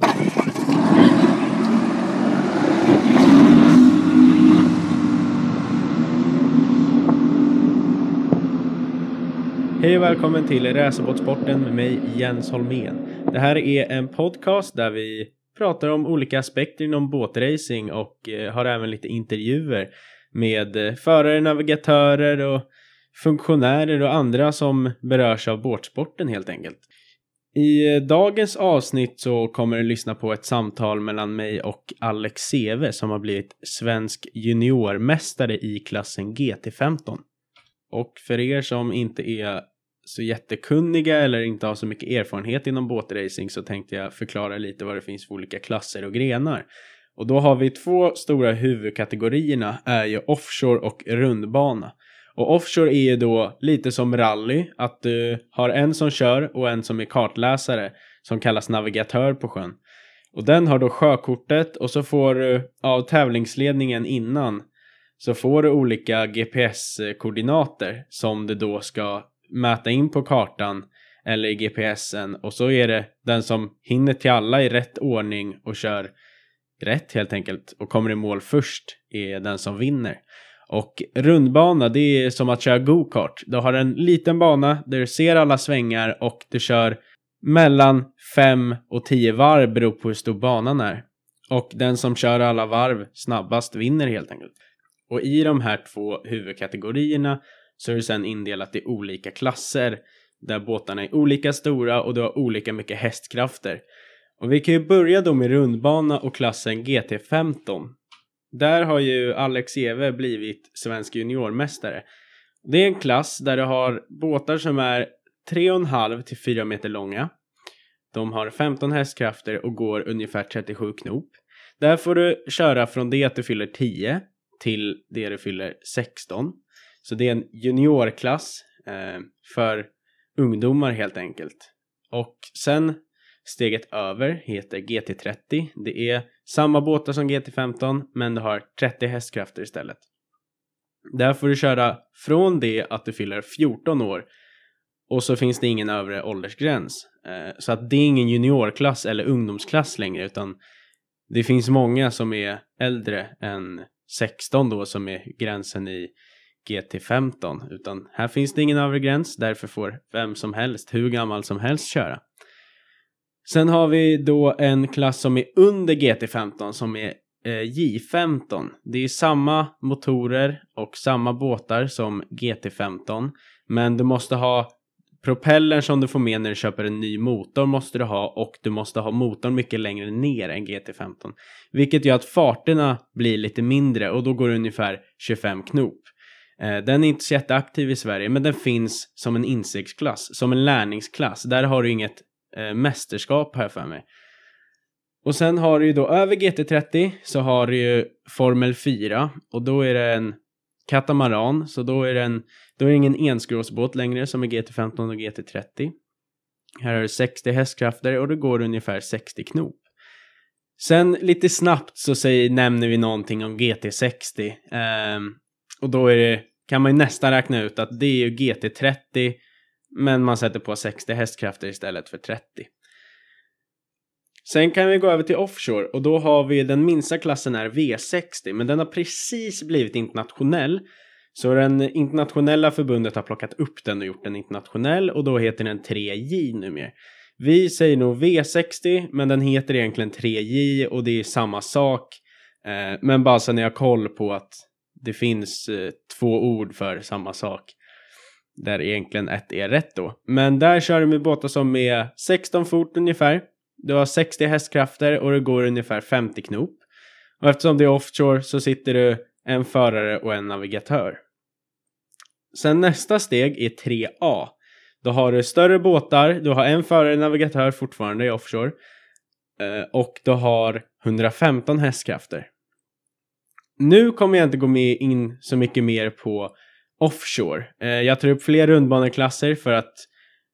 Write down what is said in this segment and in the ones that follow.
Hej och välkommen till Racerbåtsporten med mig Jens Holmén. Det här är en podcast där vi pratar om olika aspekter inom båtracing och eh, har även lite intervjuer med eh, förare, navigatörer och funktionärer och andra som berörs av båtsporten helt enkelt. I eh, dagens avsnitt så kommer du lyssna på ett samtal mellan mig och Alex Seve som har blivit svensk juniormästare i klassen GT15. Och för er som inte är så jättekunniga eller inte har så mycket erfarenhet inom båtracing så tänkte jag förklara lite vad det finns för olika klasser och grenar. Och då har vi två stora huvudkategorierna är ju offshore och rundbana. Och offshore är ju då lite som rally, att du har en som kör och en som är kartläsare som kallas navigatör på sjön. Och den har då sjökortet och så får du av tävlingsledningen innan så får du olika GPS-koordinater som du då ska mäta in på kartan eller i GPSen och så är det den som hinner till alla i rätt ordning och kör rätt helt enkelt och kommer i mål först är den som vinner. Och rundbana, det är som att köra go-kart. Du har en liten bana där du ser alla svängar och du kör mellan 5 och 10 varv beror på hur stor banan är. Och den som kör alla varv snabbast vinner helt enkelt. Och i de här två huvudkategorierna så är det sen indelat i olika klasser där båtarna är olika stora och du har olika mycket hästkrafter. Och vi kan ju börja då med rundbana och klassen GT15. Där har ju Alex Eve blivit svensk juniormästare. Det är en klass där du har båtar som är 3,5 till 4 meter långa. De har 15 hästkrafter och går ungefär 37 knop. Där får du köra från det att du fyller 10 till det du fyller 16. Så det är en juniorklass eh, för ungdomar helt enkelt. Och sen steget över heter GT30. Det är samma båtar som GT15 men du har 30 hästkrafter istället. Där får du köra från det att du fyller 14 år och så finns det ingen övre åldersgräns. Eh, så att det är ingen juniorklass eller ungdomsklass längre utan det finns många som är äldre än 16 då som är gränsen i GT15 utan här finns det ingen övre gräns därför får vem som helst, hur gammal som helst köra. Sen har vi då en klass som är under GT15 som är eh, J15. Det är samma motorer och samma båtar som GT15 men du måste ha propellern som du får med när du köper en ny motor måste du ha och du måste ha motorn mycket längre ner än GT15. Vilket gör att farterna blir lite mindre och då går det ungefär 25 knop. Eh, den är inte så jätteaktiv i Sverige men den finns som en insiktsklass, som en lärningsklass. Där har du inget eh, mästerskap här för mig. Och sen har du ju då över GT30 så har du ju Formel 4 och då är det en katamaran så då är det en då är det ingen enskrovsbåt längre som är GT15 och GT30. Här har du 60 hästkrafter och det går ungefär 60 knop. Sen lite snabbt så säger, nämner vi någonting om GT60. Eh, och då är det, kan man ju nästan räkna ut att det är ju GT30 men man sätter på 60 hästkrafter istället för 30. Sen kan vi gå över till offshore och då har vi den minsta klassen är V60 men den har precis blivit internationell så den internationella förbundet har plockat upp den och gjort den internationell och då heter den 3J numera. Vi säger nog V60 men den heter egentligen 3J och det är samma sak. Eh, men bara så ni har koll på att det finns eh, två ord för samma sak. Där egentligen ett är rätt då. Men där kör du med båtar som är 16 fot ungefär. Du har 60 hästkrafter och det går ungefär 50 knop. Och eftersom det är offshore så sitter du en förare och en navigatör. Sen nästa steg är 3A. Då har du större båtar, du har en förare och navigatör fortfarande i offshore. Eh, och du har 115 hästkrafter. Nu kommer jag inte gå med in så mycket mer på offshore. Eh, jag tar upp fler rundbaneklasser för att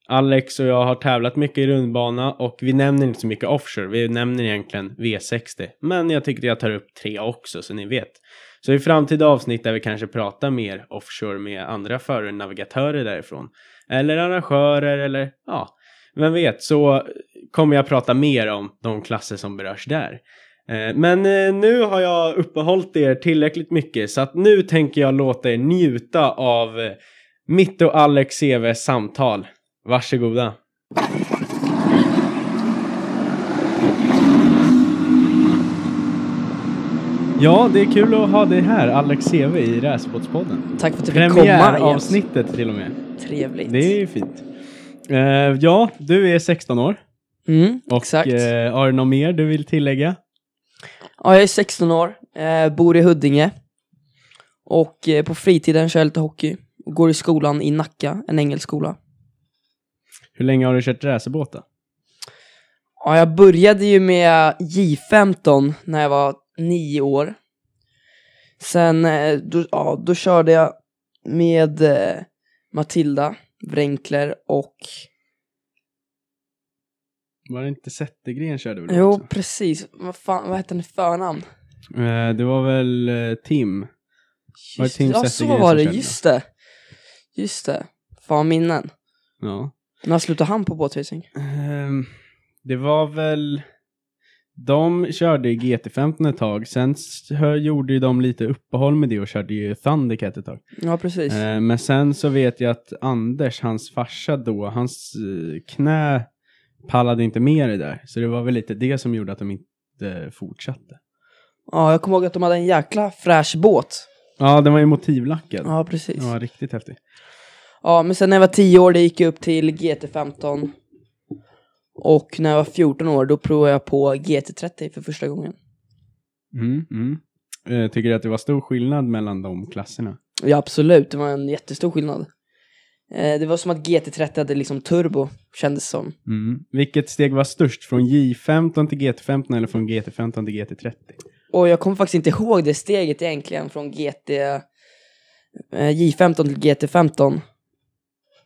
Alex och jag har tävlat mycket i rundbana och vi nämner inte så mycket offshore. Vi nämner egentligen V60. Men jag tycker jag tar upp tre också så ni vet. Så i framtida avsnitt där vi kanske pratar mer offshore med andra förare, navigatörer därifrån. Eller arrangörer eller ja, vem vet så kommer jag prata mer om de klasser som berörs där. Eh, Men eh, nu har jag uppehållit er tillräckligt mycket så att nu tänker jag låta er njuta av eh, mitt och Alex CVs samtal. Varsågoda. Ja, det är kul att ha dig här, Alex CV i Racerbåtspodden. Tack för att du fick komma. Premiäravsnittet till och med. Trevligt. Det är ju fint. Ja, du är 16 år. Mm, Och exakt. har du något mer du vill tillägga? Ja, jag är 16 år, eh, bor i Huddinge. Och eh, på fritiden kör jag lite hockey. Och går i skolan i Nacka, en engelsk skola. Hur länge har du kört racerbåt då? Ja, jag började ju med J15 när jag var nio år. Sen, eh, då, ja, då körde jag med eh, Matilda Wrenkler och... Var det inte Zettergren körde väl Jo, också? precis. Vad fan, vad hette han i förnamn? Eh, det var väl eh, Tim? Var det Just, Tim ja, så Zettergren var som det, körde? just det. Just det. Fan minnen. Ja. När slutade han på båtracing? Ehm, det var väl... De körde i GT15 ett tag, sen s- hö- gjorde ju de lite uppehåll med det och körde ju Thundercat ett tag. Ja, precis. Eh, men sen så vet jag att Anders, hans farsa då, hans eh, knä pallade inte med det där. Så det var väl lite det som gjorde att de inte fortsatte. Ja, jag kommer ihåg att de hade en jäkla fräsch båt. Ja, den var ju motivlackad. Ja, precis. Den var riktigt häftig. Ja, men sen när jag var 10 år, det gick jag upp till GT15. Och när jag var 14 år, då provade jag på GT30 för första gången. Mm, mm. Eh, tycker du att det var stor skillnad mellan de klasserna? Ja, absolut. Det var en jättestor skillnad. Eh, det var som att GT30 hade liksom turbo, kändes som. Mm. Vilket steg var störst? Från J15 till GT15 eller från GT15 till GT30? Och jag kommer faktiskt inte ihåg det steget egentligen från GT eh, J15 till GT15.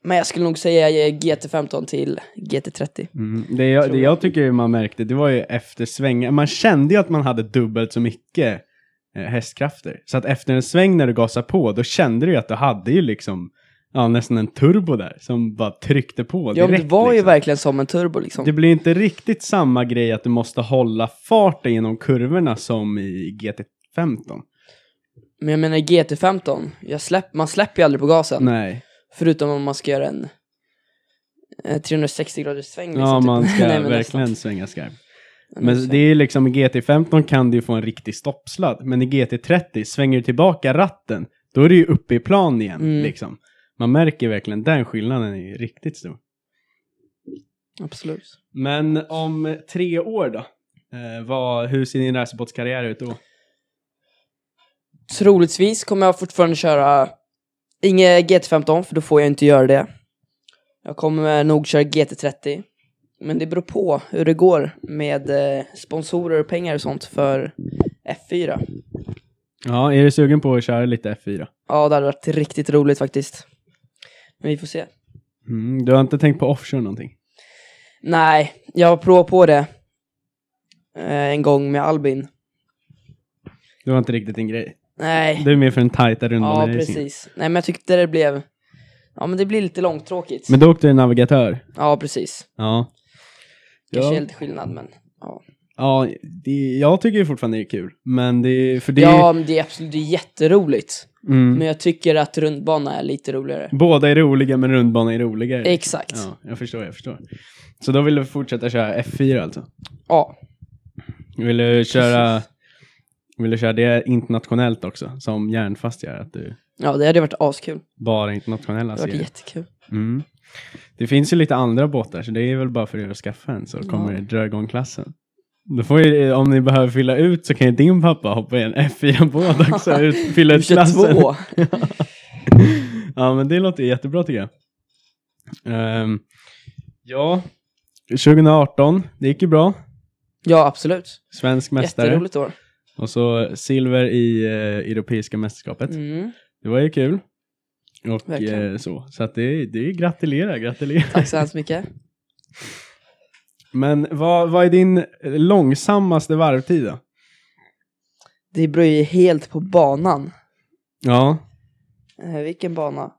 Men jag skulle nog säga GT15 till GT30. Mm. Det, jag, det jag. tycker man märkte, det var ju efter svängen. Man kände ju att man hade dubbelt så mycket eh, hästkrafter. Så att efter en sväng när du gasade på, då kände du ju att du hade ju liksom ja, nästan en turbo där som bara tryckte på Ja, direkt. men det var ju liksom. verkligen som en turbo liksom. Det blir inte riktigt samma grej att du måste hålla farten genom kurvorna som i GT15. Men jag menar i GT15, jag släpp, man släpper ju aldrig på gasen. Nej. Förutom om man ska göra en eh, 360 graders sväng. Ja, liksom, man typ. ska Nej, verkligen nästan. svänga skarpt. Men det är liksom i GT15 kan du ju få en riktig stoppsladd. Men i GT30 svänger du tillbaka ratten, då är du ju uppe i plan igen Mm. liksom. Man märker verkligen den skillnaden är ju riktigt stor. Absolut. Men om tre år då? Eh, vad, hur ser din racerbåtskarriär ut då? Troligtvis kommer jag fortfarande köra inget GT15 för då får jag inte göra det. Jag kommer nog köra GT30. Men det beror på hur det går med eh, sponsorer och pengar och sånt för F4. Ja, är du sugen på att köra lite F4? Ja, det hade varit riktigt roligt faktiskt. Men vi får se. Mm, du har inte tänkt på offshore någonting? Nej, jag har provat på det eh, en gång med Albin. Det var inte riktigt din grej. Nej, Du är mer för en tajta ja rundbaneracing. precis. Nej, men jag tyckte det blev... Ja, men det blir lite långtråkigt. Men då åkte du navigatör? Ja, precis. Ja. Kanske är Ja, lite skillnad, men ja. Ja det, jag tycker fortfarande det är kul. Men det för det Ja, men det är absolut det är jätteroligt. mm, Men jag tycker att rundbana är lite roligare. Båda är roliga men rundbana är roligare. Exakt. Ja, jag förstår, jag förstår. Så då vill du fortsätta köra F4 alltså? Ja, Vill du köra, vill du köra det internationellt också? Som järnfast gör, att du ja det hade varit askul. bara internationella Det hade varit serier? jättekul. Mm. Det finns ju lite andra båtar så det är väl bara för er att skaffa en så kommer det dra igång klassen. Då får ju, om ni behöver fylla ut så kan ju din pappa hoppa i en F4-båt också ut, fylla ut klassen. ja men det låter jättebra tycker jag. Ehm, ja, 2018, det gick ju bra. Ja, absolut. Svensk mästare. Jätteroligt år. Och så silver i eh, Europeiska mästerskapet. Mm. Det var ju kul. Och eh, så. Så att det, det är gratulerar, gratulerar. Tack så hemskt mycket. Men vad, vad är din långsammaste varvtid då? Det beror ju helt på banan. Ja. Eh, vilken bana?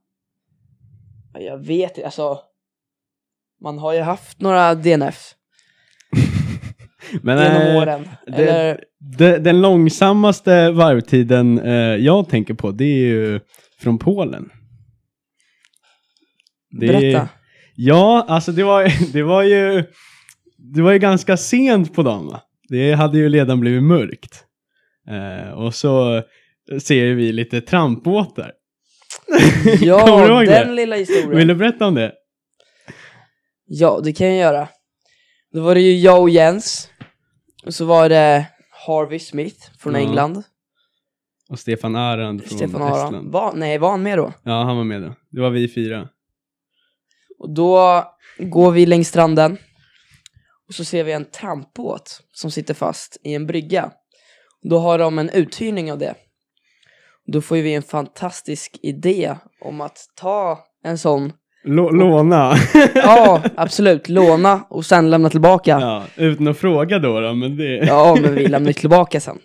Ja, Jag vet inte, alltså. Man har ju haft några DNF Men genom eh, åren. det- Eller, det, den långsammaste varvtiden eh, jag tänker på, det är ju från Polen. Det är- berätta. Ja, alltså det var, det var ju det var ju ganska sent på dagen va? Det hade ju redan blivit mörkt. Eh, och så ser vi lite trampbåtar. Ja, den det? lilla historien. Vill du berätta om det? Ja, det kan jag göra. Då var det ju jag och Jens. Och så var det Harvey Smith från Ja. England. Och Stefan Arand från Stefan Aron. Estland. Va? Nej, var han med då? Ja, han var med då. Det var vi fyra. Och då går vi längs stranden. Och så ser vi en trampbåt som sitter fast i en brygga. Då har de en uthyrning av det. Då får vi en fantastisk idé om att ta en sån, Lå- låna. ja absolut, låna och sen lämna tillbaka. ja, utan att fråga då, då men det... Ja, men vi lämnar tillbaka sen.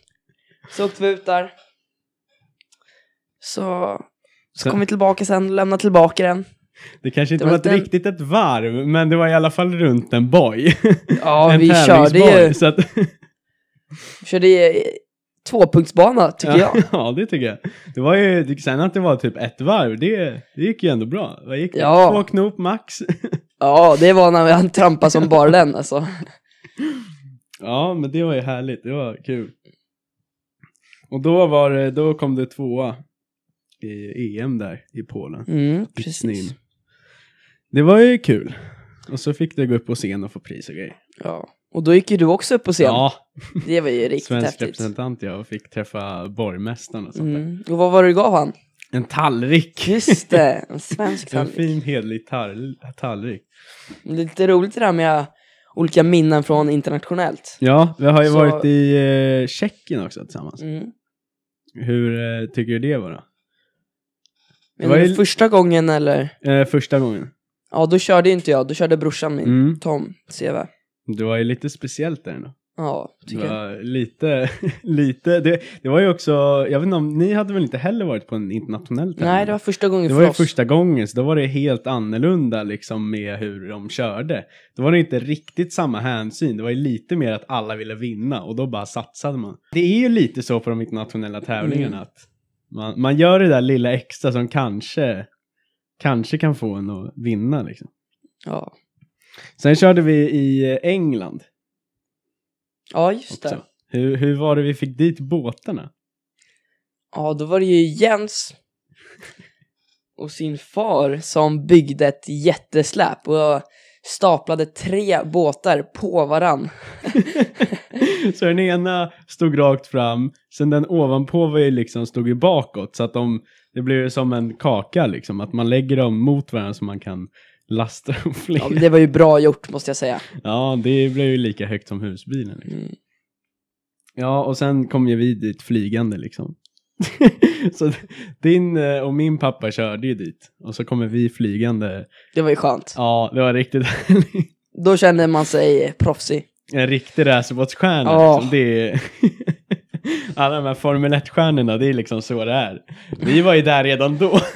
Så åkte vi ut där. Så, så Sen- kom vi tillbaka sen, lämnade tillbaka den. Det kanske inte Det var, var ett den- riktigt ett varv, men det var i alla fall runt en boj. Ja, en vi körde ju, Så att, körde ju tvåpunktsbana tycker jag. ja, det tycker jag. Det var ju, sen att det var typ ett varv, det, det gick ju ändå bra. Vad gick det? Ja. Två knop max. Ja, det var när vi trampade som bara den alltså. ja, men det var ju härligt. Det var kul. Och då var det, då kom det tvåa i EM där i Polen. Mm, precis. Det var ju kul. Och så fick du gå upp på scen och få pris och grejer. Ja. Och då gick ju du också upp på scen. Ja, Det var ju riktigt svensk häftigt. representant jag och fick träffa borgmästaren och sånt där. Mm. Och vad var det du gav han? En tallrik. Just det, en svensk En tallrik. fin hedlig tall tallrik. Det är lite roligt det där med olika minnen från internationellt. Ja, vi har ju Så- varit i eh, Tjeckien också tillsammans. Mm. Hur eh, tycker du det var då? Men var ju- det första gången eller? Eh, första gången. Ja, då körde inte jag. Då körde brorsan min, Mm. Tom CV. Det var ju lite speciellt där ändå. Ja, Det tycker jag. var lite, lite, det, det var ju också, jag vet inte om, ni hade väl inte heller varit på en internationell tävling? Nej, det var första gången Det för var ju oss. första gången, så då var det helt annorlunda liksom med hur de körde. Då var det inte riktigt samma hänsyn, det var ju lite mer att alla ville vinna och då bara satsade man. Det är ju lite så på de internationella tävlingarna Mm. att man, man gör det där lilla extra som kanske, kanske kan få en att vinna liksom. Ja. Sen körde vi i eh, England ja, just också. det. Hur, hur var det vi fick dit båtarna? Ja, då var det ju Jens och sin far som byggde ett jättesläp och staplade tre båtar på varann. så den ena stod rakt fram, sen den ovanpå var ju liksom stod ju bakåt så att de, det ju som en kaka liksom, att man lägger dem mot varandra så man kan lasta dem fler. Ja, men det var ju bra gjort måste jag säga. Ja, det blev ju lika högt som husbilen. Liksom. Mm. Ja, och sen kom ju vi dit flygande liksom. så din eh, och min pappa körde ju dit och så kommer vi flygande. Det var ju skönt. Ja, det var riktigt. Då kände man sig proffsig. En riktig racerbåtsstjärna. Ja. Liksom. Det är... Alla de här Formel 1-stjärnorna, det är liksom så det är. Vi var ju där redan då.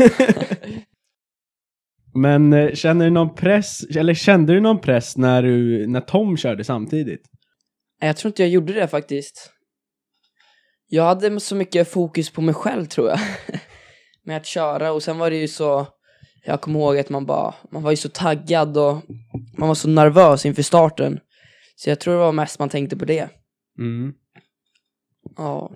Men eh, känner du någon press, eller kände du någon press när, du, när Tom körde samtidigt? Jag tror inte jag gjorde det faktiskt. Jag hade så mycket fokus på mig själv tror jag. Med att köra och sen var det ju så, jag kommer ihåg att man bara, man var ju så taggad och man var så nervös inför starten. Så jag tror det var mest man tänkte på det. Mm. Ja.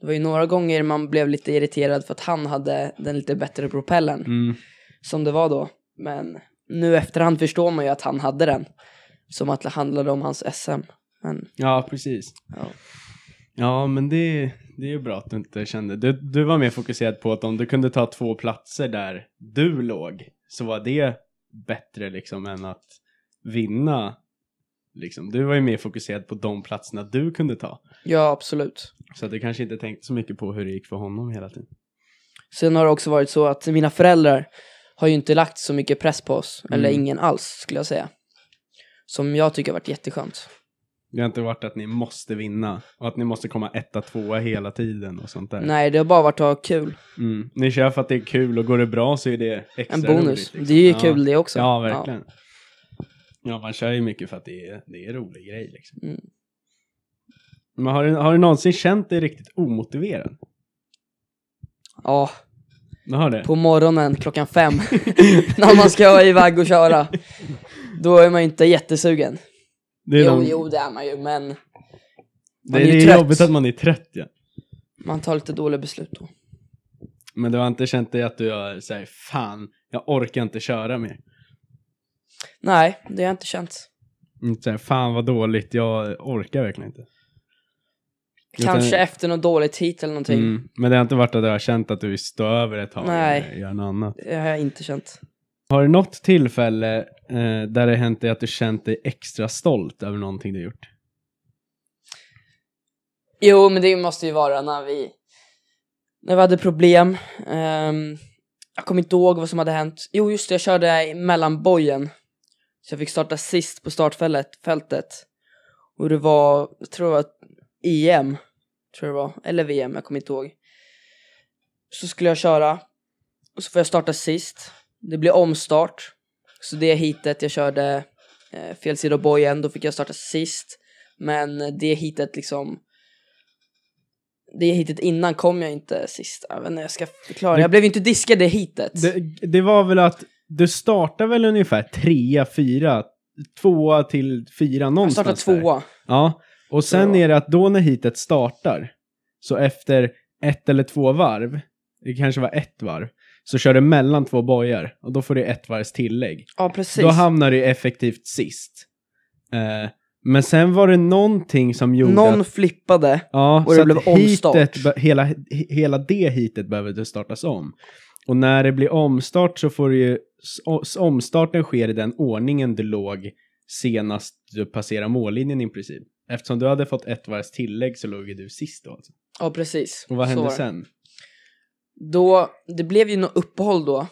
Det var ju några gånger man blev lite irriterad för att han hade den lite bättre propellen. Mm. Som det var då. Men nu efterhand förstår man ju att han hade den. Som att det handlade om hans SM. Men Ja, precis. ja. Ja, men det, det är ju bra att du inte kände... Du, du var mer fokuserad på att om du kunde ta två platser där du låg så var det bättre liksom än att vinna. Liksom. Du var ju mer fokuserad på de platserna du kunde ta. Ja, absolut. Så att kanske inte tänkte så mycket på hur det gick för honom hela tiden. Sen har det också varit så att mina föräldrar har ju inte lagt så mycket press på oss. Eller Mm. ingen alls skulle jag säga. Som jag tycker har varit jätteskönt. Det har inte varit att ni måste vinna och att ni måste komma etta, tvåa hela tiden och sånt där. Nej, det har bara varit att ha kul. Mm. Ni kör för att det är kul och går det bra så är det extra En bonus. roligt. liksom. Det är ju ja. kul det också. Ja, verkligen. Ja. man kör ju mycket för att det är, det är en rolig grej liksom. Mm. Men har du, har du någonsin känt dig riktigt omotiverad? Ja, Du har det? på morgonen klockan fem. när man ska iväg och köra. Då är man ju inte jättesugen. det är Jo, någon- jo, det är man ju, men det, man är ju det är trött. jobbigt att man är trött ja. man tar lite dåliga beslut då. Men du har inte känt dig att du har säger fan, jag orkar inte köra mer. Nej, det har jag inte känt. Inte såhär, fan vad dåligt, jag orkar verkligen inte. Kanske Utan- efter något dåligt hit eller någonting. Mm, men det har inte varit att du har känt att du vill stå över ett tag Nej. eller göra något annat. Det har jag inte känt. Har du något tillfälle eh, där det hänt dig att du känt dig extra stolt över någonting du gjort? Jo, men det måste ju vara när vi, när vi hade problem. Ehm, jag kommer inte ihåg vad som hade hänt. Jo, just det, jag körde mellan bojen. Så jag fick starta sist på startfältet. Fältet. Och det var, jag tror var EM. Tror det var. Eller VM, jag kommer inte ihåg. Så skulle jag köra. Och så får jag starta sist. Det blir omstart. Så det hitet jag körde eh, fel sida av bojen, då fick jag starta sist. Men det hitet liksom det hitet innan kom jag inte sist. Jag vet inte, jag ska förklara. Jag blev inte diskad det hitet. Det, det var väl att du startade väl ungefär trea, fyra, tvåa till fyra jag någonstans startade där. tvåa. Ja, och sen är det att då när hitet startar, så efter ett eller två varv, det kanske var ett varv, så kör du mellan två bojar och då får du ett varvs tillägg. Ja, precis. Då hamnar du effektivt sist. Eh, men sen var det någonting som gjorde Någon att, flippade. ja, och det blev omstart. heatet be- hela, he- hela det hitet behöver du startas om. Och när det blir omstart så får du ju, omstarten sker i den ordningen du låg senast du passerade mållinjen i princip. Eftersom du hade fått ett varvs tillägg så låg ju du sist då alltså. Ja, precis. Och vad Så hände det. sen? Då, det blev ju något uppehåll då.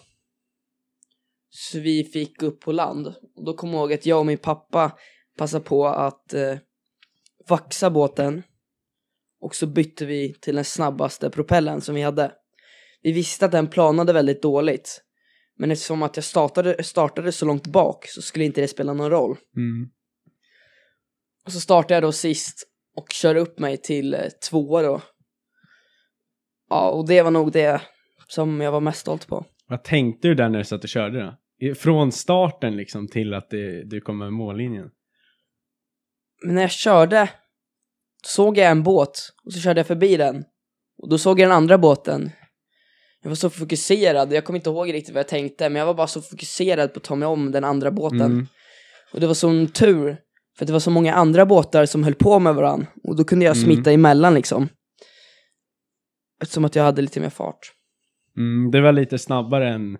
Så vi fick upp på land. Och Då kommer jag ihåg att jag och min pappa passade på att eh, vaxa båten. Och så bytte vi till den snabbaste propellen som vi hade. Vi visste att den planade väldigt dåligt. Men eftersom att jag startade, startade så långt bak så skulle inte det spela någon roll. Mm. Och så startade jag då sist och körde upp mig till eh, tvåa då. Ja, och det var nog det som jag var mest stolt på. Vad tänkte du där när du satt och körde då? Från starten liksom till att det, du kom med mållinjen? Men när jag körde såg jag en båt och så körde jag förbi den. Och då såg jag den andra båten. Jag var så fokuserad, jag kommer inte ihåg riktigt vad jag tänkte, men jag var bara så fokuserad på att ta mig om den andra båten. Mm. Och det var sån tur, för det var så många andra båtar som höll på med varandra. Och då kunde jag Mm. smita emellan liksom. Eftersom att jag hade lite mer fart. Mm, det var lite snabbare än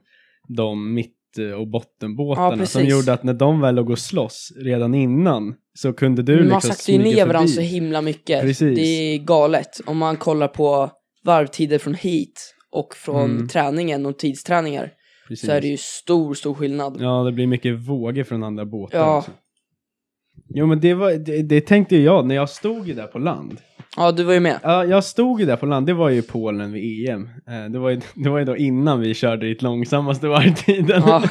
de mitt och bottenbåtarna Ja, som gjorde att när de väl låg och slåss redan innan så kunde du Men liksom man saktar ju ner varandra så himla mycket. Precis. Det är galet. Om man kollar på varvtider från hit och från Mm. träningen och tidsträningar Precis. så är det ju stor, stor skillnad. Ja, det blir mycket vågor från andra båtar. Ja. också. Jo, men det, var, det, det tänkte ju jag när jag stod ju där på land. Ja, du var ju med. Ja, jag stod ju där på land, det var ju i Polen vid EM. Eh, Det var ju, det var ju då innan vi körde ditt långsammaste varvtiden. Ja.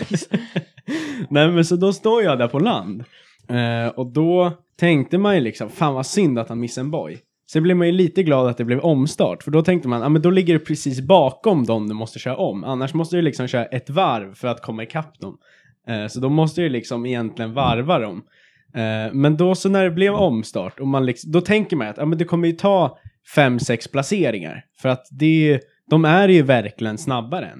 Nej men så då står jag där på land. Eh, och då tänkte man ju liksom, fan vad synd att han missade en boy. Sen blev man ju lite glad att det blev omstart, för då tänkte man, ja men då ligger det precis bakom dem du måste köra om. Annars måste du liksom köra ett varv för att komma ikapp dem. Eh, så då måste du liksom egentligen varva dem. Eh, men då så när det blev omstart, och man liksom, då tänker man att ja, men det kommer ju ta fem, sex placeringar. För att det, de är ju verkligen snabbare än.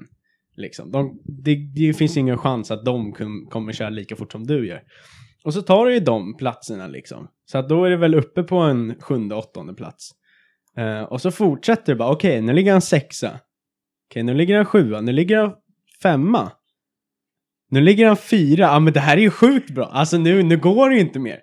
Liksom. De, det, det finns ingen chans att de kum, kommer köra lika fort som du gör. Och så tar du ju de platserna liksom. Så att då är det väl uppe på en sjunde, åttonde plats. Eh, och så fortsätter det bara, okej, nu ligger han sexa. Okej, nu ligger han sjua, nu ligger han femma. Nu ligger han fyra, ja men det här är ju sjukt bra. Alltså nu, nu går det ju inte mer.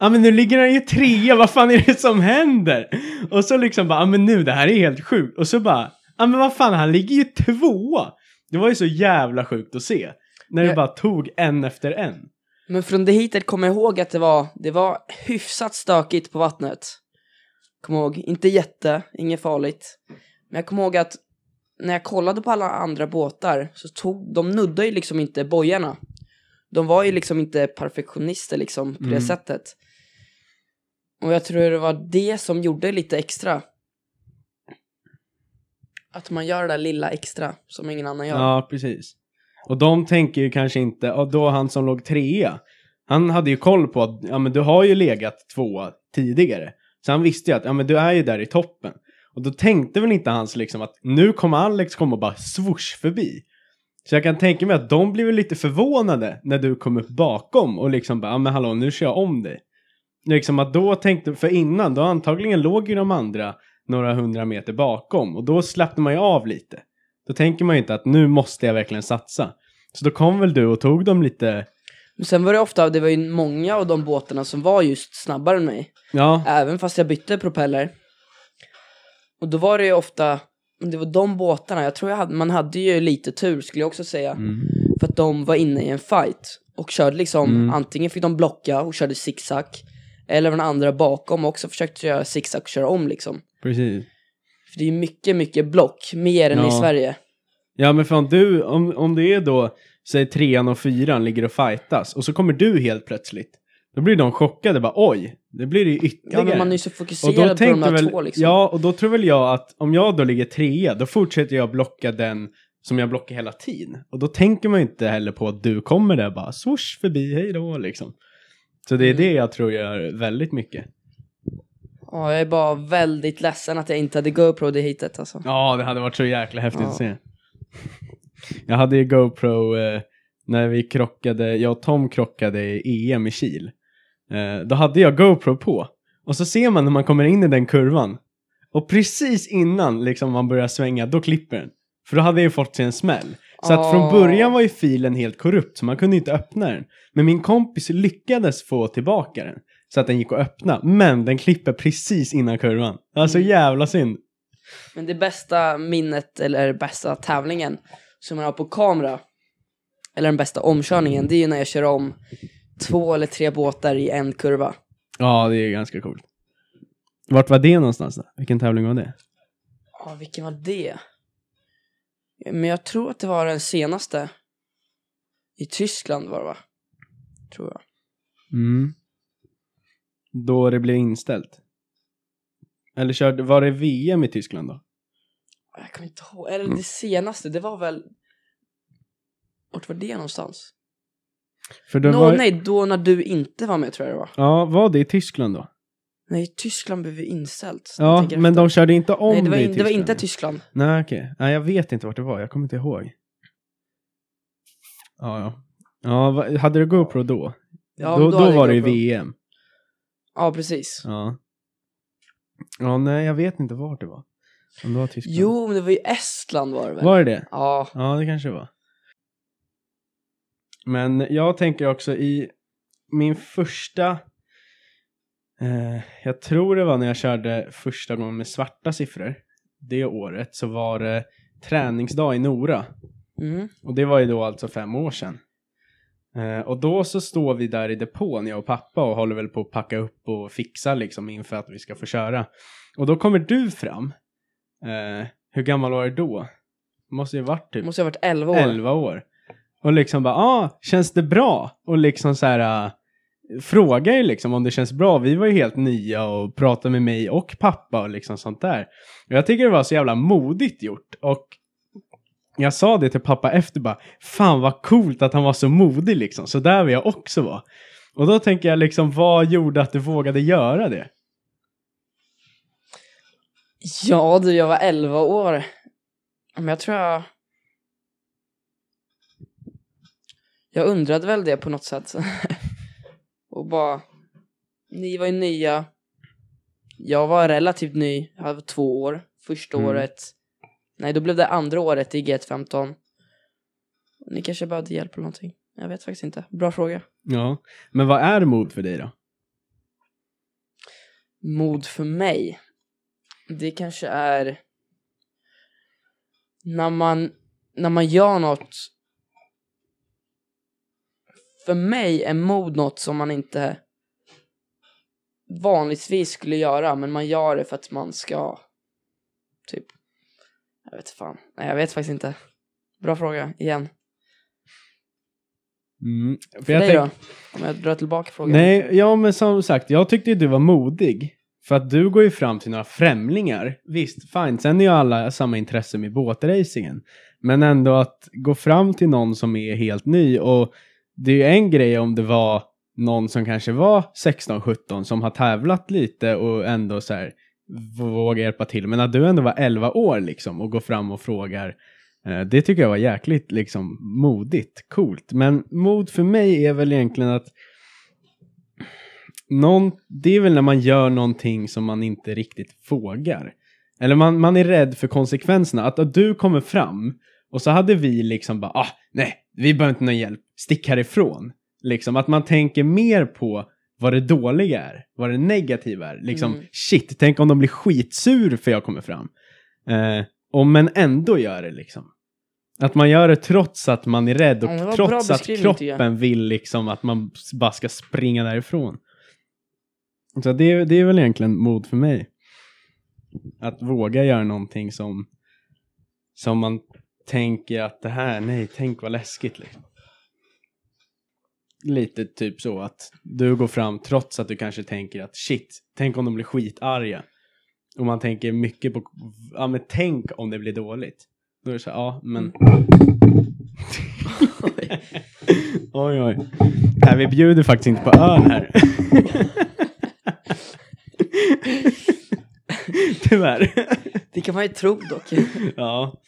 Ja men nu ligger han ju trea, vad fan är det som händer? Och så liksom bara, ja men nu, det här är helt sjukt. Och så bara, ja men vad fan, han ligger ju tvåa. Det var ju så jävla sjukt att se. När det Jag- bara tog en efter en. Men från det hitet kommer jag ihåg att det var, det var hyfsat stökigt på vattnet. Kommer ihåg, inte jätte, inget farligt. Men jag kommer ihåg att när jag kollade på alla andra båtar så tog, de nuddade ju liksom inte bojarna. De var ju liksom inte perfektionister liksom på det Mm. sättet. Och jag tror det var det som gjorde lite extra. Att man gör det där lilla extra som ingen annan gör. Ja, precis. Och de tänker ju kanske inte, och då han som låg trea, han hade ju koll på att, ja men du har ju legat tvåa tidigare. Så han visste ju att, ja men du är ju där i toppen. Och då tänkte väl inte hans liksom att nu kommer Alex komma och bara swoosh förbi. Så jag kan tänka mig att de blev lite förvånade när du kom upp bakom och liksom bara, ja men hallå nu kör jag om dig. Liksom att då tänkte, för innan, då antagligen låg ju de andra några hundra meter bakom och då släppte man ju av lite. Då tänker man ju inte att nu måste jag verkligen satsa. Så då kom väl du och tog dem lite, Men sen var det ofta, det var ju många av de båtarna som var just snabbare än mig. ja, Även fast jag bytte propeller. Och då var det ju ofta, det var de båtarna, jag tror jag hade, man hade ju lite tur skulle jag också säga. mm, För att de var inne i en fight. Och körde liksom, Mm. antingen fick de blocka och körde zigzag. Eller den andra bakom också försökte göra zigzag och köra om liksom. precis. För det är ju mycket, mycket block, mer än Ja. i Sverige. Ja men fan du, om, om det är då, säg trean och fyran ligger och fightas och så kommer du helt plötsligt. Då blir de chockade bara oj, det blir det ju ytterligare. Ja men man är ju så och fokuserad då på de här väl, två liksom. ja och då tror väl jag att om jag då ligger trea, då fortsätter jag blocka den som jag blockar hela tiden. Och då tänker man ju inte heller på att du kommer där bara swoosh förbi, hej då liksom. Så det är Mm. det jag tror gör väldigt mycket. Ja, jag är bara väldigt ledsen att jag inte hade GoPro det hitet alltså. Ja, det hade varit så jäkla häftigt Ja. att se. Jag hade ju GoPro eh, när vi krockade, jag och Tom krockade i EM i Kil. Eh, då hade jag GoPro på. Och så ser man när man kommer in i den kurvan. Och precis innan liksom man börjar svänga, då klipper den. För då hade jag ju fått sig en smäll. Så att från början var ju filen helt korrupt, så man kunde inte öppna den. Men min kompis lyckades få tillbaka den. Så att den gick att öppna. Men den klipper precis innan kurvan. Alltså Mm. jävla synd. Men det bästa minnet, eller bästa tävlingen som man har på kamera, eller den bästa omkörningen, det är ju när jag kör om två eller tre båtar i en kurva. Ja, det är ganska coolt. Vart var det någonstans då? Vilken tävling var det? Ja, vilken var det? Men jag tror att det var den senaste. I Tyskland var det va? Tror jag. Mm. Då det blev inställt. Eller körde, var det VM i Tyskland då? Jag kommer inte ihåg. Eller det senaste, det var väl... Vart var det någonstans? För det Nå, var... nej, då när du inte var med tror jag det var. Ja, var det i Tyskland då? Nej, Tyskland blev ju inställt. Ja, men efter. de körde inte om Nej, det var, i in, det var Tyskland. inte Tyskland. Nej, okej. Nej, jag vet inte vart det var. Jag kommer inte ihåg. Ja, ja. Ja, hade du GoPro då? Ja, då då då, var det ju. VM. Ja, precis. Ja. Ja, nej, jag vet inte vart det var. Om det var Tyskland. Jo, men det var ju Estland var det väl? Var det det? Ja. Ja, det kanske det var. Men jag tänker också i min första, eh, jag tror det var när jag körde första gången med svarta siffror, det året, så var det träningsdag i Nora. Mm. Och det var ju då alltså fem år sedan. Eh, och då så står vi där i depån, jag och pappa, och håller väl på att packa upp och fixa liksom inför att vi ska få köra. Och då kommer du fram. Eh, hur gammal var du då? Måste ju varit typ måste ha varit 11 år. 11 år. Och liksom bara, ah, känns det bra? Och liksom så här, äh, frågar ju liksom om det känns bra. Vi var ju helt nya och pratade med mig och pappa och liksom sånt där. Och jag tycker det var så jävla modigt gjort. Och jag sa det till pappa efter bara, fan vad coolt att han var så modig liksom. Så där vill jag också vara. Och då tänker jag liksom, vad gjorde att du vågade göra det? Ja du, jag var 11 år. Men jag tror jag... Jag undrade väl det på något sätt. och bara... Ni var ju nya. Jag var relativt ny. Jag var två år. Första Mm. året. Nej, då blev det andra året i GT15. Ni kanske behövde hjälp eller någonting. Jag vet faktiskt inte. Bra fråga. Ja, men vad är mod för dig då? mod för mig. Det kanske är när man, när man gör något för mig är mod något som man inte vanligtvis skulle göra, men man gör det för att man ska, typ, jag vet fan, nej jag vet faktiskt inte. Bra fråga, igen. Mm. För För jag dig tänk- då? Om jag drar tillbaka frågan. Nej, ja men som sagt, jag tyckte ju du var modig. För att du går ju fram till några främlingar. Visst, fine, sen är ju alla samma intresse med båtracingen. Men ändå att gå fram till någon som är helt ny och det är ju en grej om det var någon som kanske var 16-17 som har tävlat lite och ändå så här vågar hjälpa till. Men att du ändå var 11 år liksom och går fram och frågar eh, det tycker jag var jäkligt liksom modigt, coolt. Men mod för mig är väl egentligen att någon, det är väl när man gör någonting som man inte riktigt vågar. Eller man, man är rädd för konsekvenserna. Att, att du kommer fram och så hade vi liksom bara, ah, nej, vi behöver inte någon hjälp, stick härifrån. Liksom att man tänker mer på vad det dåliga är, vad det negativa är. Liksom, Mm. shit, tänk om de blir skitsur för jag kommer fram. Eh, och men ändå gör det liksom. Att man gör det trots att man är rädd och Ja, trots att kroppen vill liksom att man bara ska springa därifrån. Så det, det är väl egentligen mod för mig. Att våga göra någonting som, som man tänker att det här, nej, tänk vad läskigt liksom. Lite typ så att du går fram trots att du kanske tänker att shit, tänk om de blir skitarga. Och man tänker mycket på, ja men tänk om det blir dåligt. Då är det så här, ja men oj oj. Nej, vi bjuder faktiskt inte på öl här. Tyvärr. Det kan man ju tro dock. ja.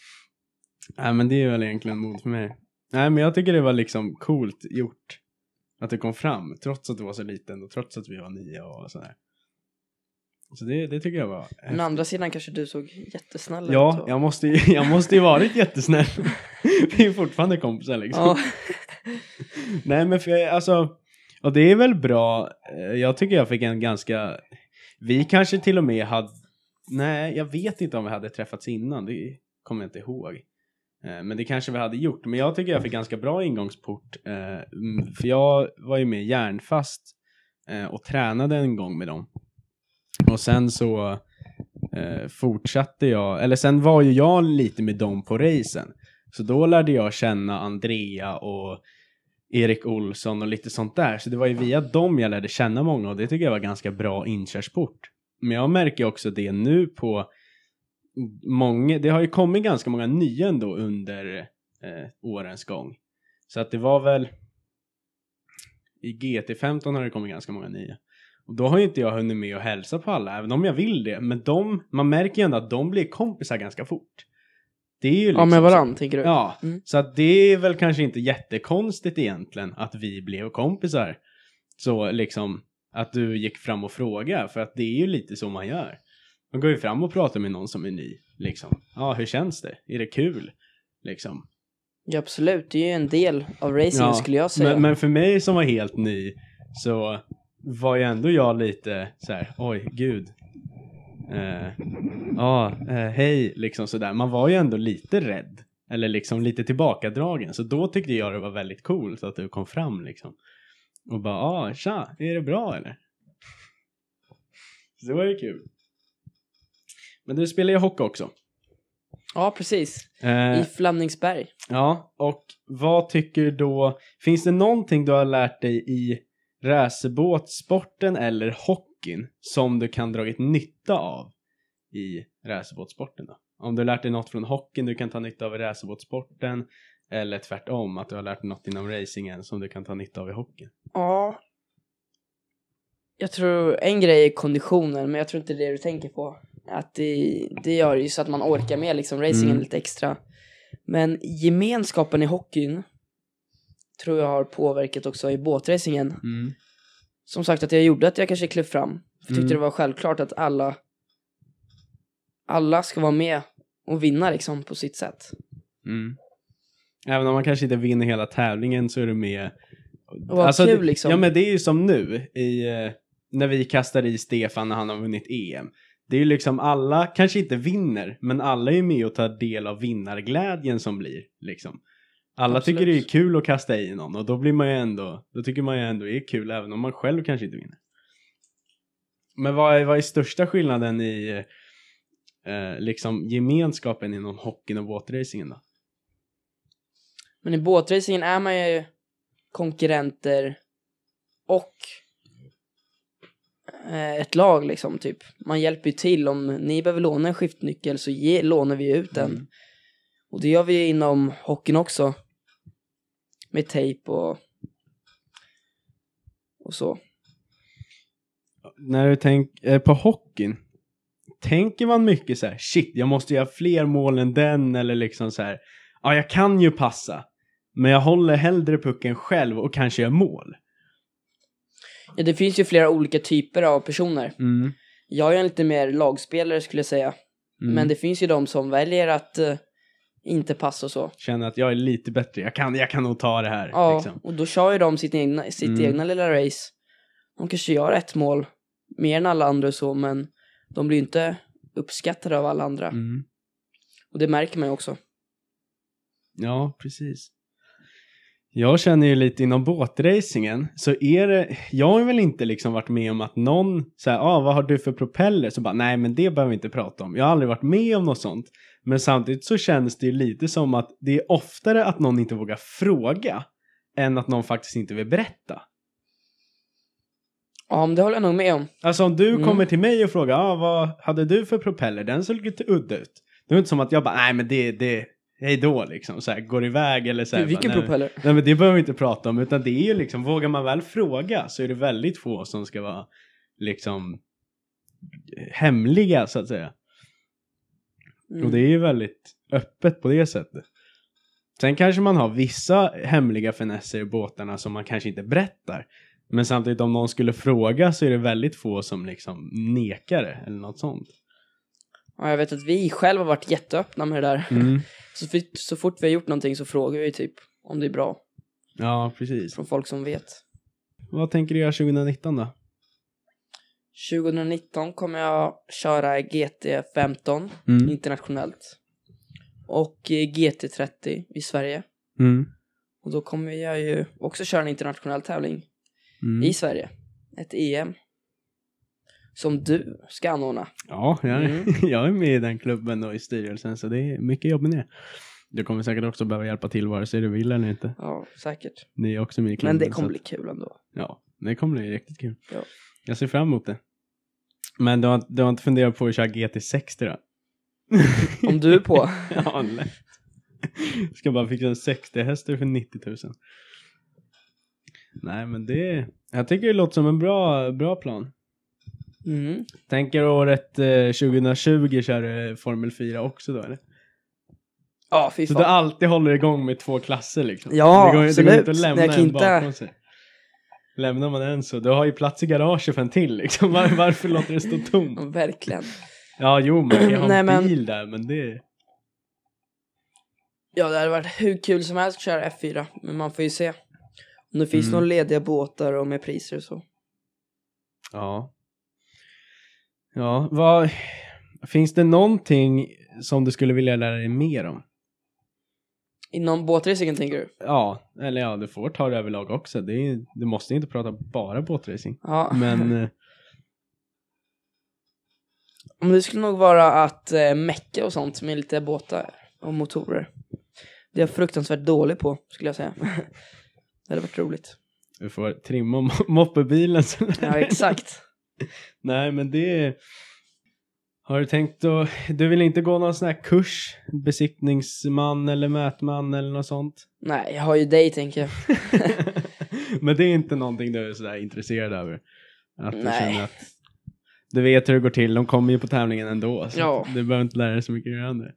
Nej men det är väl egentligen mod för mig. Nej men jag tycker det var liksom coolt gjort. Att det kom fram. Trots att du var så liten och trots att vi var nio och sådär. Så det, det tycker jag var Men å andra sidan kanske du såg jättesnäll ut. Ja, och- jag måste, ju, jag måste ju varit jättesnäll. Vi är fortfarande kompisar liksom. ja. Nej men för alltså, och det är väl bra. Eh, Jag tycker jag fick en ganska, vi kanske till och med hade, nej jag vet inte om vi hade träffats innan, det kommer jag inte ihåg. Eh, men det kanske vi hade gjort, men jag tycker jag fick ganska bra ingångsport. Eh, mm, för jag var ju med järnfast eh, och tränade en gång med dem. Och sen så fortsatte jag, eller sen var ju jag lite med dem på racen. Så då lärde jag känna Andrea och Erik Olsson och lite sånt där. Så det var ju via dem jag lärde känna många och det tycker jag var ganska bra inkörsport. Men jag märker också det nu på många, det har ju kommit ganska många nya ändå under eh, årens gång. Så att det var väl i GT15 har det kommit ganska många nya. Och då har ju inte jag hunnit med att hälsa på alla, även om jag vill det. Men de, man märker ju ändå att de blir kompisar ganska fort. Det är ju ja, liksom med så- varann tänker du? Ja, Mm. så att det är väl kanske inte jättekonstigt egentligen att vi blev kompisar. Så liksom att du gick fram och frågade, för att det är ju lite så man gör. Man går ju fram och pratar med någon som är ny, liksom. Ja, hur känns det? Är det kul? Liksom. Ja, absolut. Det är ju en del av racingen skulle jag säga. Men, men för mig som var helt ny så var ju ändå jag lite så här, oj, gud. Eh, Ja, eh, hej, liksom sådär. Man var ju ändå lite rädd. Eller liksom lite tillbakadragen. Så då tyckte jag det var väldigt coolt att du kom fram liksom. Och bara, ja, ah, tja, är det bra eller? Så det var ju kul. Men du spelar ju hockey också. Ja, precis. Eh, I Flemingsberg. Ja, och vad tycker du då? Finns det någonting du har lärt dig i racerbåtsporten eller hockeyn som du kan dragit nytta av i racerbåtsporten då? Om du har lärt dig något från hockeyn du kan ta nytta av i racerbåtsporten eller tvärtom, att du har lärt dig något inom racingen som du kan ta nytta av i hockeyn. Ja. Jag tror en grej är konditionen, men jag tror inte det är det du tänker på. Att det, det gör ju så att man orkar med liksom racingen Mm. lite extra. Men gemenskapen i hockeyn tror jag har påverkat också i båtracingen. Mm. Som sagt att jag gjorde att jag kanske klev fram. Jag tyckte Mm. det var självklart att alla alla ska vara med och vinna liksom på sitt sätt. Mm. Även om man kanske inte vinner hela tävlingen så är du med. Och vad kul, det, liksom. Ja men det är ju som nu i, eh, när vi kastar i Stefan när han har vunnit EM. Det är ju liksom alla kanske inte vinner men alla är ju med och tar del av vinnarglädjen som blir liksom. Alla Absolut. tycker det är kul att kasta i någon och då blir man ju ändå, då tycker man ju ändå det är kul även om man själv kanske inte vinner. Men vad är, vad är största skillnaden i eh, liksom gemenskapen inom hockeyn och båtracingen då? Men i båtracingen är man ju konkurrenter och ett lag liksom typ. Man hjälper ju till om ni behöver låna en skiftnyckel så ge, lånar vi ut den. Mm. Och det gör vi inom hockeyn också. Med tejp och och så. När du tänker på hockeyn, tänker man mycket så här, shit, jag måste göra fler mål än den eller liksom så här, ja, jag kan ju passa, men jag håller hellre pucken själv och kanske gör mål. Ja, det finns ju flera olika typer av personer. Mm. Jag är en lite mer lagspelare skulle jag säga. Mm. Men det finns ju de som väljer att eh, inte passa och så. Känner att jag är lite bättre, jag kan, jag kan nog ta det här. Ja, Liksom. och då kör ju de sitt egna, sitt Mm. egna lilla race. De kanske gör ett mål mer än alla andra och så, men de blir ju inte uppskattade av alla andra. Mm. Och det märker man ju också. Ja, precis. Jag känner ju lite inom båtracingen så är det, jag har väl inte liksom varit med om att någon säger, ah, vad har du för propeller? Så bara, nej men det behöver vi inte prata om. Jag har aldrig varit med om något sånt. Men samtidigt så känns det ju lite som att det är oftare att någon inte vågar fråga än att någon faktiskt inte vill berätta. Ja, men det håller jag nog med om. Alltså om du Mm. kommer till mig och frågar, ah, vad hade du för propeller? Den såg lite udda ut. Det är inte som att jag bara, nej men det, det, hej då liksom, så här, går iväg eller så här, Vilken bara, nej, propeller? Nej men det behöver vi inte prata om utan det är ju liksom, vågar man väl fråga så är det väldigt få som ska vara liksom hemliga så att säga. Mm. Och det är ju väldigt öppet på det sättet. Sen kanske man har vissa hemliga finesser i båtarna som man kanske inte berättar. Men samtidigt om någon skulle fråga så är det väldigt få som liksom nekar det eller något sånt. Ja, jag vet att vi själva har varit jätteöppna med det där. Mm. Så, fort- så fort vi har gjort någonting så frågar vi typ om det är bra. Ja, precis. Från folk som vet. Vad tänker du göra 2019 då? 2019 kommer jag köra GT15 Mm. internationellt. Och eh, GT30 i Sverige. Mm. Och då kommer jag ju också köra en internationell tävling Mm. i Sverige. Ett EM. Som du ska anordna. Ja, jag, Mm. jag är med i den klubben och i styrelsen så det är mycket jobb med det. Du kommer säkert också behöva hjälpa till vare sig du vill eller inte. Ja, säkert. Ni är också med i klubben. Men det kommer bli kul ändå. Ja, det kommer bli riktigt kul. Ja. Jag ser fram emot det. Men du har, du har inte funderat på att köra GT60 då? Om du är på. ja, lätt. Ska bara fixa en 60 hästar för 90 000. Nej, men det... Jag tycker det låter som en bra, bra plan. Mm. Tänker året eh, 2020 kör du Formel 4 också då eller? Ja, fy Så du alltid håller igång med två klasser liksom? Ja, det går, Det går absolut. inte att lämna Men jag en inte- bakom sig. Lämnar man en så, du har ju plats i garaget för en till liksom. Var, varför låter det stå tomt? Verkligen. Ja, jo, man kan ju ha Nej, en men- bil där, men det... Ja, det hade varit hur kul som helst att köra F4. Men man får ju se. Om det finns Mm. några lediga båtar och med priser och så. Ja. Ja, vad... Finns det någonting som du skulle vilja lära dig mer om? Inom båtracingen tänker du? Ja, eller ja, du får ta det överlag också. Det är, du måste inte prata bara båtracing. Ja. Men... eh, Men det skulle nog vara att eh, mecka och sånt med lite båtar och motorer. Det är jag fruktansvärt dålig på, skulle jag säga. det hade varit roligt. Du får trimma mo- moppebilen. Ja, exakt. Nej, men det... Har du tänkt att... Du vill inte gå någon sån här kurs? Besiktningsman eller mätman eller något sånt? Nej, jag har ju dig tänker jag. men det är inte någonting du är sådär intresserad över? Att du Nej. känner att... Du vet hur det går till, de kommer ju på tävlingen ändå. Så Ja. Du behöver inte lära dig så mycket det.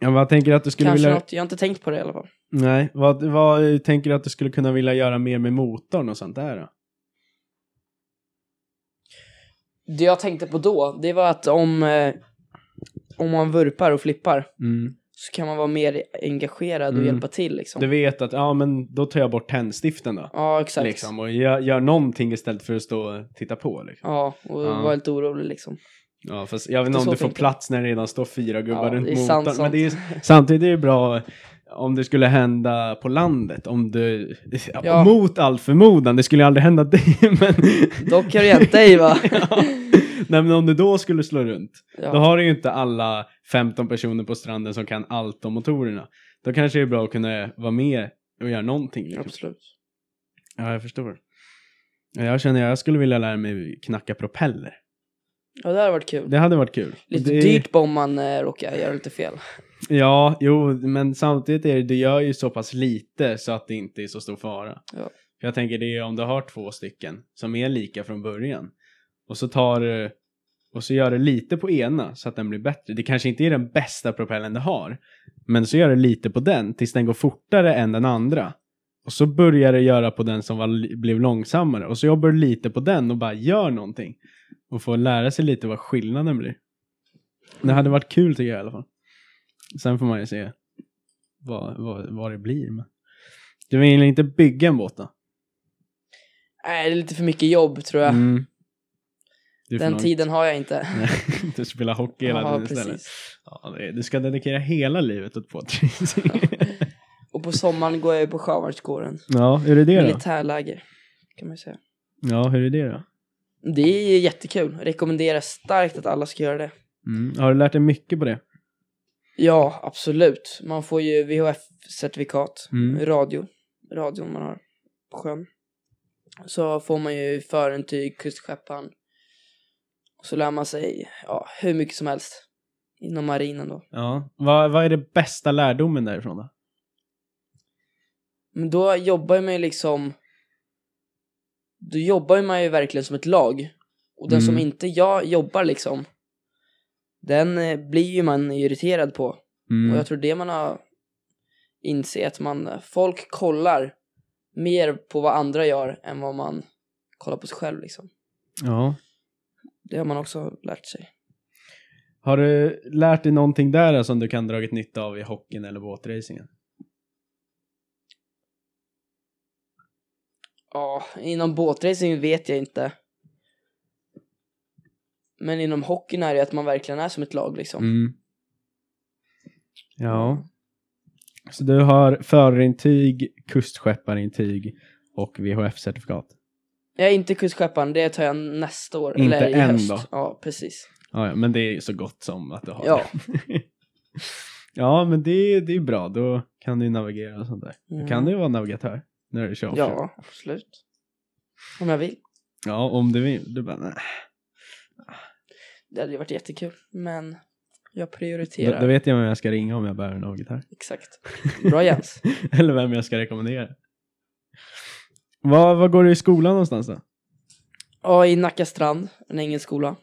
Ja, vad tänker du att du skulle Kanske vilja... något, jag har inte tänkt på det i alla fall. Nej, vad, vad tänker du att du skulle kunna vilja göra mer med motorn och sånt där då? Det jag tänkte på då, det var att om, eh, om man vurpar och flippar Mm. så kan man vara mer engagerad och Mm. hjälpa till liksom. Du vet att, ja men då tar jag bort tändstiften då. Ja, exakt. Liksom, och gör, gör någonting istället för att stå och titta på. Liksom. Ja, och Ja. vara lite orolig liksom. Ja, fast jag vet inte om så du får tänkte jag. plats när det redan står fyra gubbar Ja, runt det är motorn. sant, men sant. det är, samtidigt är det bra om det skulle hända på landet, om du, Ja. mot all förmodan, det skulle ju aldrig hända dig, men... Dock har det hänt dig va? ja. Nej men om du då skulle slå runt, Ja. då har du ju inte alla 15 personer på stranden som kan allt om motorerna. Då kanske det är bra att kunna vara med och göra någonting. Liksom. Absolut. Ja, jag förstår. Ja, Jag känner att jag skulle vilja lära mig knacka propeller. Ja, det hade varit kul. Det hade varit kul. Lite det... dyrt bara om man eh, råkar göra lite fel. Ja, jo, men samtidigt är det, du gör ju så pass lite så att det inte är så stor fara. Ja. För jag tänker det är om du har två stycken som är lika från början och så tar du och så gör du lite på ena så att den blir bättre. Det kanske inte är den bästa propellen du har, men så gör du lite på den tills den går fortare än den andra. Och så börjar du göra på den som var, blev långsammare och så jobbar du lite på den och bara gör någonting. Och får lära sig lite vad skillnaden blir. Det hade varit kul tycker jag i alla fall. Sen får man ju se vad, vad, vad det blir. Men... Du vill inte bygga en båt då? Nej, det är lite för mycket jobb tror jag. Mm. Den nog- tiden har jag inte. Du spelar hockey hela Ja, tiden istället. Ja, du ska dedikera hela livet åt båtracing. Och på sommaren går jag ju på Sjömarsgården. ja, hur är det då? Militärläger, kan man säga. Ja, hur är det då? Det är jättekul. Rekommenderar starkt att alla ska göra det. Mm. Har du lärt dig mycket på det? Ja, absolut. Man får ju VHF-certifikat, Mm. radio, radion man har på sjön. Så får man ju förintyg, kustskepparen. Och så lär man sig ja, hur mycket som helst inom marinen då. Ja. Vad, vad är det bästa lärdomen därifrån då? Men då jobbar man ju liksom... Då jobbar man ju verkligen som ett lag. Och den som Mm. inte jag jobbar liksom, den eh, blir ju man irriterad på. Mm. Och jag tror det man har insett att man, folk kollar mer på vad andra gör än vad man kollar på sig själv liksom. Ja. Det har man också lärt sig. Har du lärt dig någonting där då som du kan dragit nytta av i hockeyn eller båtracingen? Ja, inom båtracing vet jag inte. Men inom hockeyn är det att man verkligen är som ett lag liksom. Mm. Ja. Så du har förarintyg, kustskepparintyg och VHF-certifikat? Jag är inte kustskepparen, det tar jag nästa år. Inte eller i än höst. då? Ja, precis. Ja, ja, men det är ju så gott som att du har Ja. det. ja, men det, det är bra. Då kan du ju navigera och sånt där. Då Mm. kan du ju vara navigatör när du kör offshore. Ja, absolut. Om jag vill. Ja, om du vill. Du bara, nej. Det hade ju varit jättekul, men jag Då, prioriterar. då vet jag vem jag ska ringa om jag behöver en navigatör. Exakt. Bra Jens. Eller vem jag ska rekommendera. Vad, vad går du i skolan någonstans då? Ja, i Nacka strand, en engelsk skola.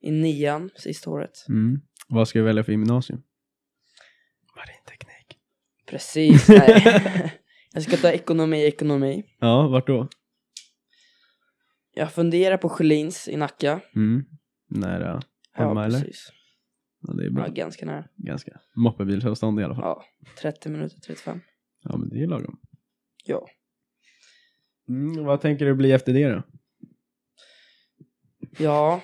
I nian, sista året. Mm. Vad ska du välja för gymnasium? Marinteknik. Precis, nej. jag ska ta ekonomi, ekonomi. Ja, vart då? Jag funderar på Sjölins i Nacka. Mm. Nära hemma ja, eller? precis. Ja, det är bra. Ja, ganska nära. Ganska moppebilsavstånd i alla fall. Ja, 30 minuter, 35. Ja, men det är ju lagom. Ja. Mm, vad tänker du bli efter det då? Ja,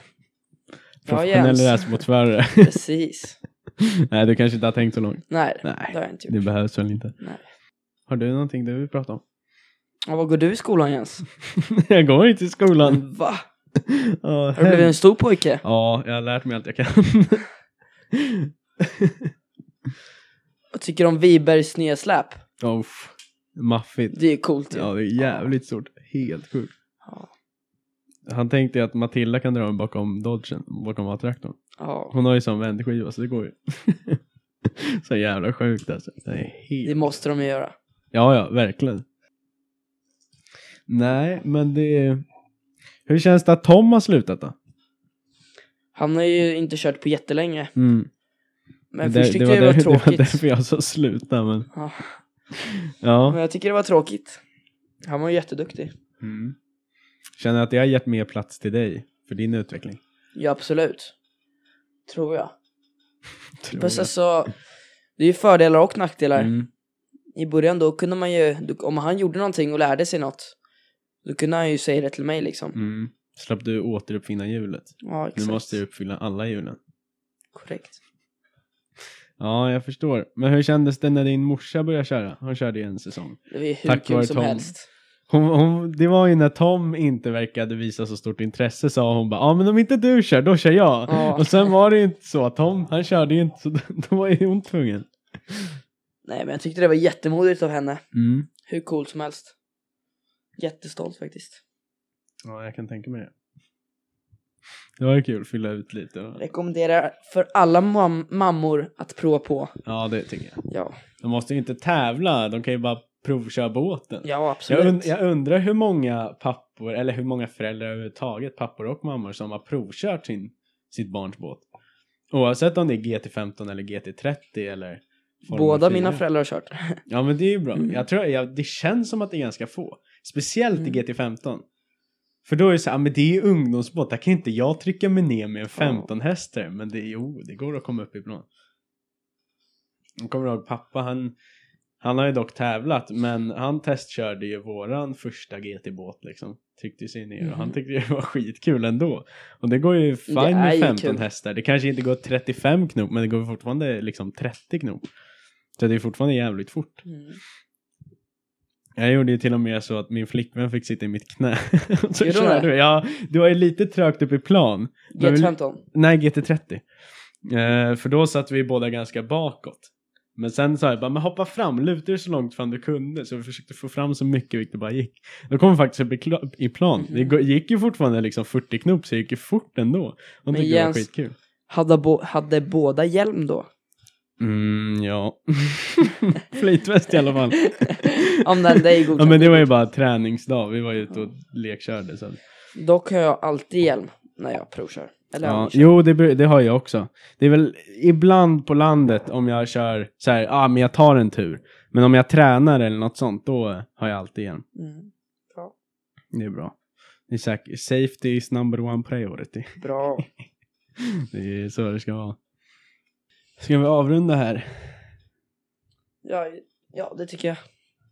Professionell Jens. racerbåtsförare? precis. Nej, du kanske inte har tänkt så långt. Nej, Nej, det har jag inte gjort. Det behövs väl inte. Nej. Har du någonting du vill prata om? Ja, vad går du i skolan Jens? jag går inte i skolan. Va? Ja, Har du blivit en stor pojke? Ja, jag har lärt mig allt jag kan. Vad tycker du om Wibergs nya släp? oh, maffigt. Det är coolt ju. Ja, det är jävligt stort. Helt sjukt. Ja. Han tänkte ju att Matilda kan dra den bakom Dodgen, bakom A-traktorn. Ja. Hon har ju sån vändskiva så det går ju. så jävla sjukt alltså. Det är helt... Det måste de ju göra. Ja, ja, verkligen. Nej, men det... Hur känns det att Tom har slutat då? Han har ju inte kört på jättelänge. Mm. Men det, först tyckte det, jag det var tråkigt. Det var därför jag sa sluta, men... Ja. Ja. Men jag tycker det var tråkigt. Han var ju jätteduktig. Mm. Känner att det har gett mer plats till dig för din utveckling? Ja, absolut. Tror jag. Tror jag. alltså, det är ju fördelar och nackdelar. Mm. I början då kunde man ju, om han gjorde någonting och lärde sig något, då kunde han ju säga det till mig liksom. Mm. Slapp du återuppfinna hjulet? Ja, Nu exakt. måste du uppfylla alla hjulen. Korrekt. Ja, jag förstår. Men hur kändes det när din morsa började köra? Hon körde ju en säsong. Det var ju hur Tack kul som Tom. helst. Hon, hon, det var ju när Tom inte verkade visa så stort intresse sa hon bara ja men om inte du kör då kör jag. Ja. Och sen var det ju inte så. Tom han körde ju inte så då, var ju hon tvungen. Nej men jag tyckte det var jättemodigt av henne. Mm. Hur cool som helst. Jättestolt faktiskt. Ja jag kan tänka mig det. Det var ju kul att fylla ut lite. Och... Rekommenderar för alla mam- mammor att prova på. Ja det tycker jag. Ja, De måste ju inte tävla, de kan ju bara provköra båten. ja absolut. Jag, und jag undrar hur många pappor, eller hur många föräldrar överhuvudtaget, pappor och mammor, som har provkört sin, sitt barns båt. Oavsett om det är GT15 eller GT30 eller Formel Båda 4. mina föräldrar har kört. Ja men det är ju bra. Mm. Jag tror, jag, det känns som att det är ganska få. Speciellt Mm. i GT15. För då är det så här, "Ah, men det är ju ungdomsbåt, där kan inte jag trycka mig ner med en 15 hästar. Men det, jo, det går att komma upp ibland. Jag kommer ihåg pappa, han, han har ju dock tävlat, men han testkörde ju våran första GT-båt liksom. Tryckte sig ner och han Mhm. tyckte det var skitkul ändå. Och det går ju fine med ju 15 kul. hästar. Det kanske inte går 35 knop, men det går fortfarande liksom 30 knop. Så det är fortfarande jävligt fort. Mm. Jag gjorde ju till och med så att min flickvän fick sitta i mitt knä. så Gjorde hon körde det? vi. Ja, det var ju lite trögt upp i plan. Men vi- GT15. Nej, GT30. Eh, för då satt vi båda ganska bakåt. Men sen sa jag bara, men hoppa fram, luta dig så långt fram du kunde. Så vi försökte få fram så mycket vilket det bara gick. Då kom vi faktiskt upp i, kla- i plan. Mhm. Det gå- gick ju fortfarande liksom 40 knop så det gick ju fort ändå. De Men tyckte det var Jens- skitkul. Hade, bo- hade båda hjälm då? Mm, ja. Flytväst i alla fall. Om den dig ja godkänd. men det var ju bara träningsdag. Vi var ju ute och lekkörde. Så. Dock har jag alltid hjälm när jag provkör. Eller Ja, jo, det, det har jag också. Det är väl ibland på landet om jag kör så här, ja ah, men jag tar en tur. Men om jag tränar eller något sånt, då har jag alltid hjälm. Mm. Bra. Det är bra. Det är säk- safety is number one priority. Bra. Det är så det ska vara. Ska vi avrunda här? Ja, ja, det tycker jag.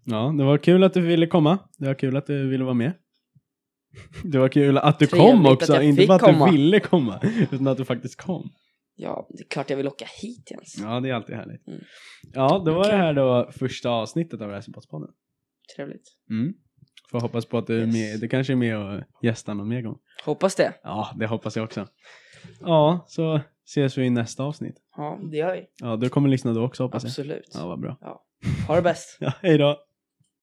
Ja, det var kul att du ville komma. Det var kul att du ville vara med. Det var kul att du Trevligt kom också, inte bara att komma. du ville komma, utan att du faktiskt kom. Ja, det är klart jag vill åka hit Jens. Ja, det är alltid härligt. Mm. Ja, då var det Okej. här då första avsnittet av Racerpodspodden. Trevligt. Mm. Får hoppas på att du, är Yes. med, du kanske är med och gästar någon mer gång. Hoppas det. Ja, det hoppas jag också. Ja, så ses vi i nästa avsnitt. Ja, det gör vi. Ja, du kommer lyssna då också hoppas jag. Absolut. Ja, vad bra. Ha det bäst. Ja, hej då.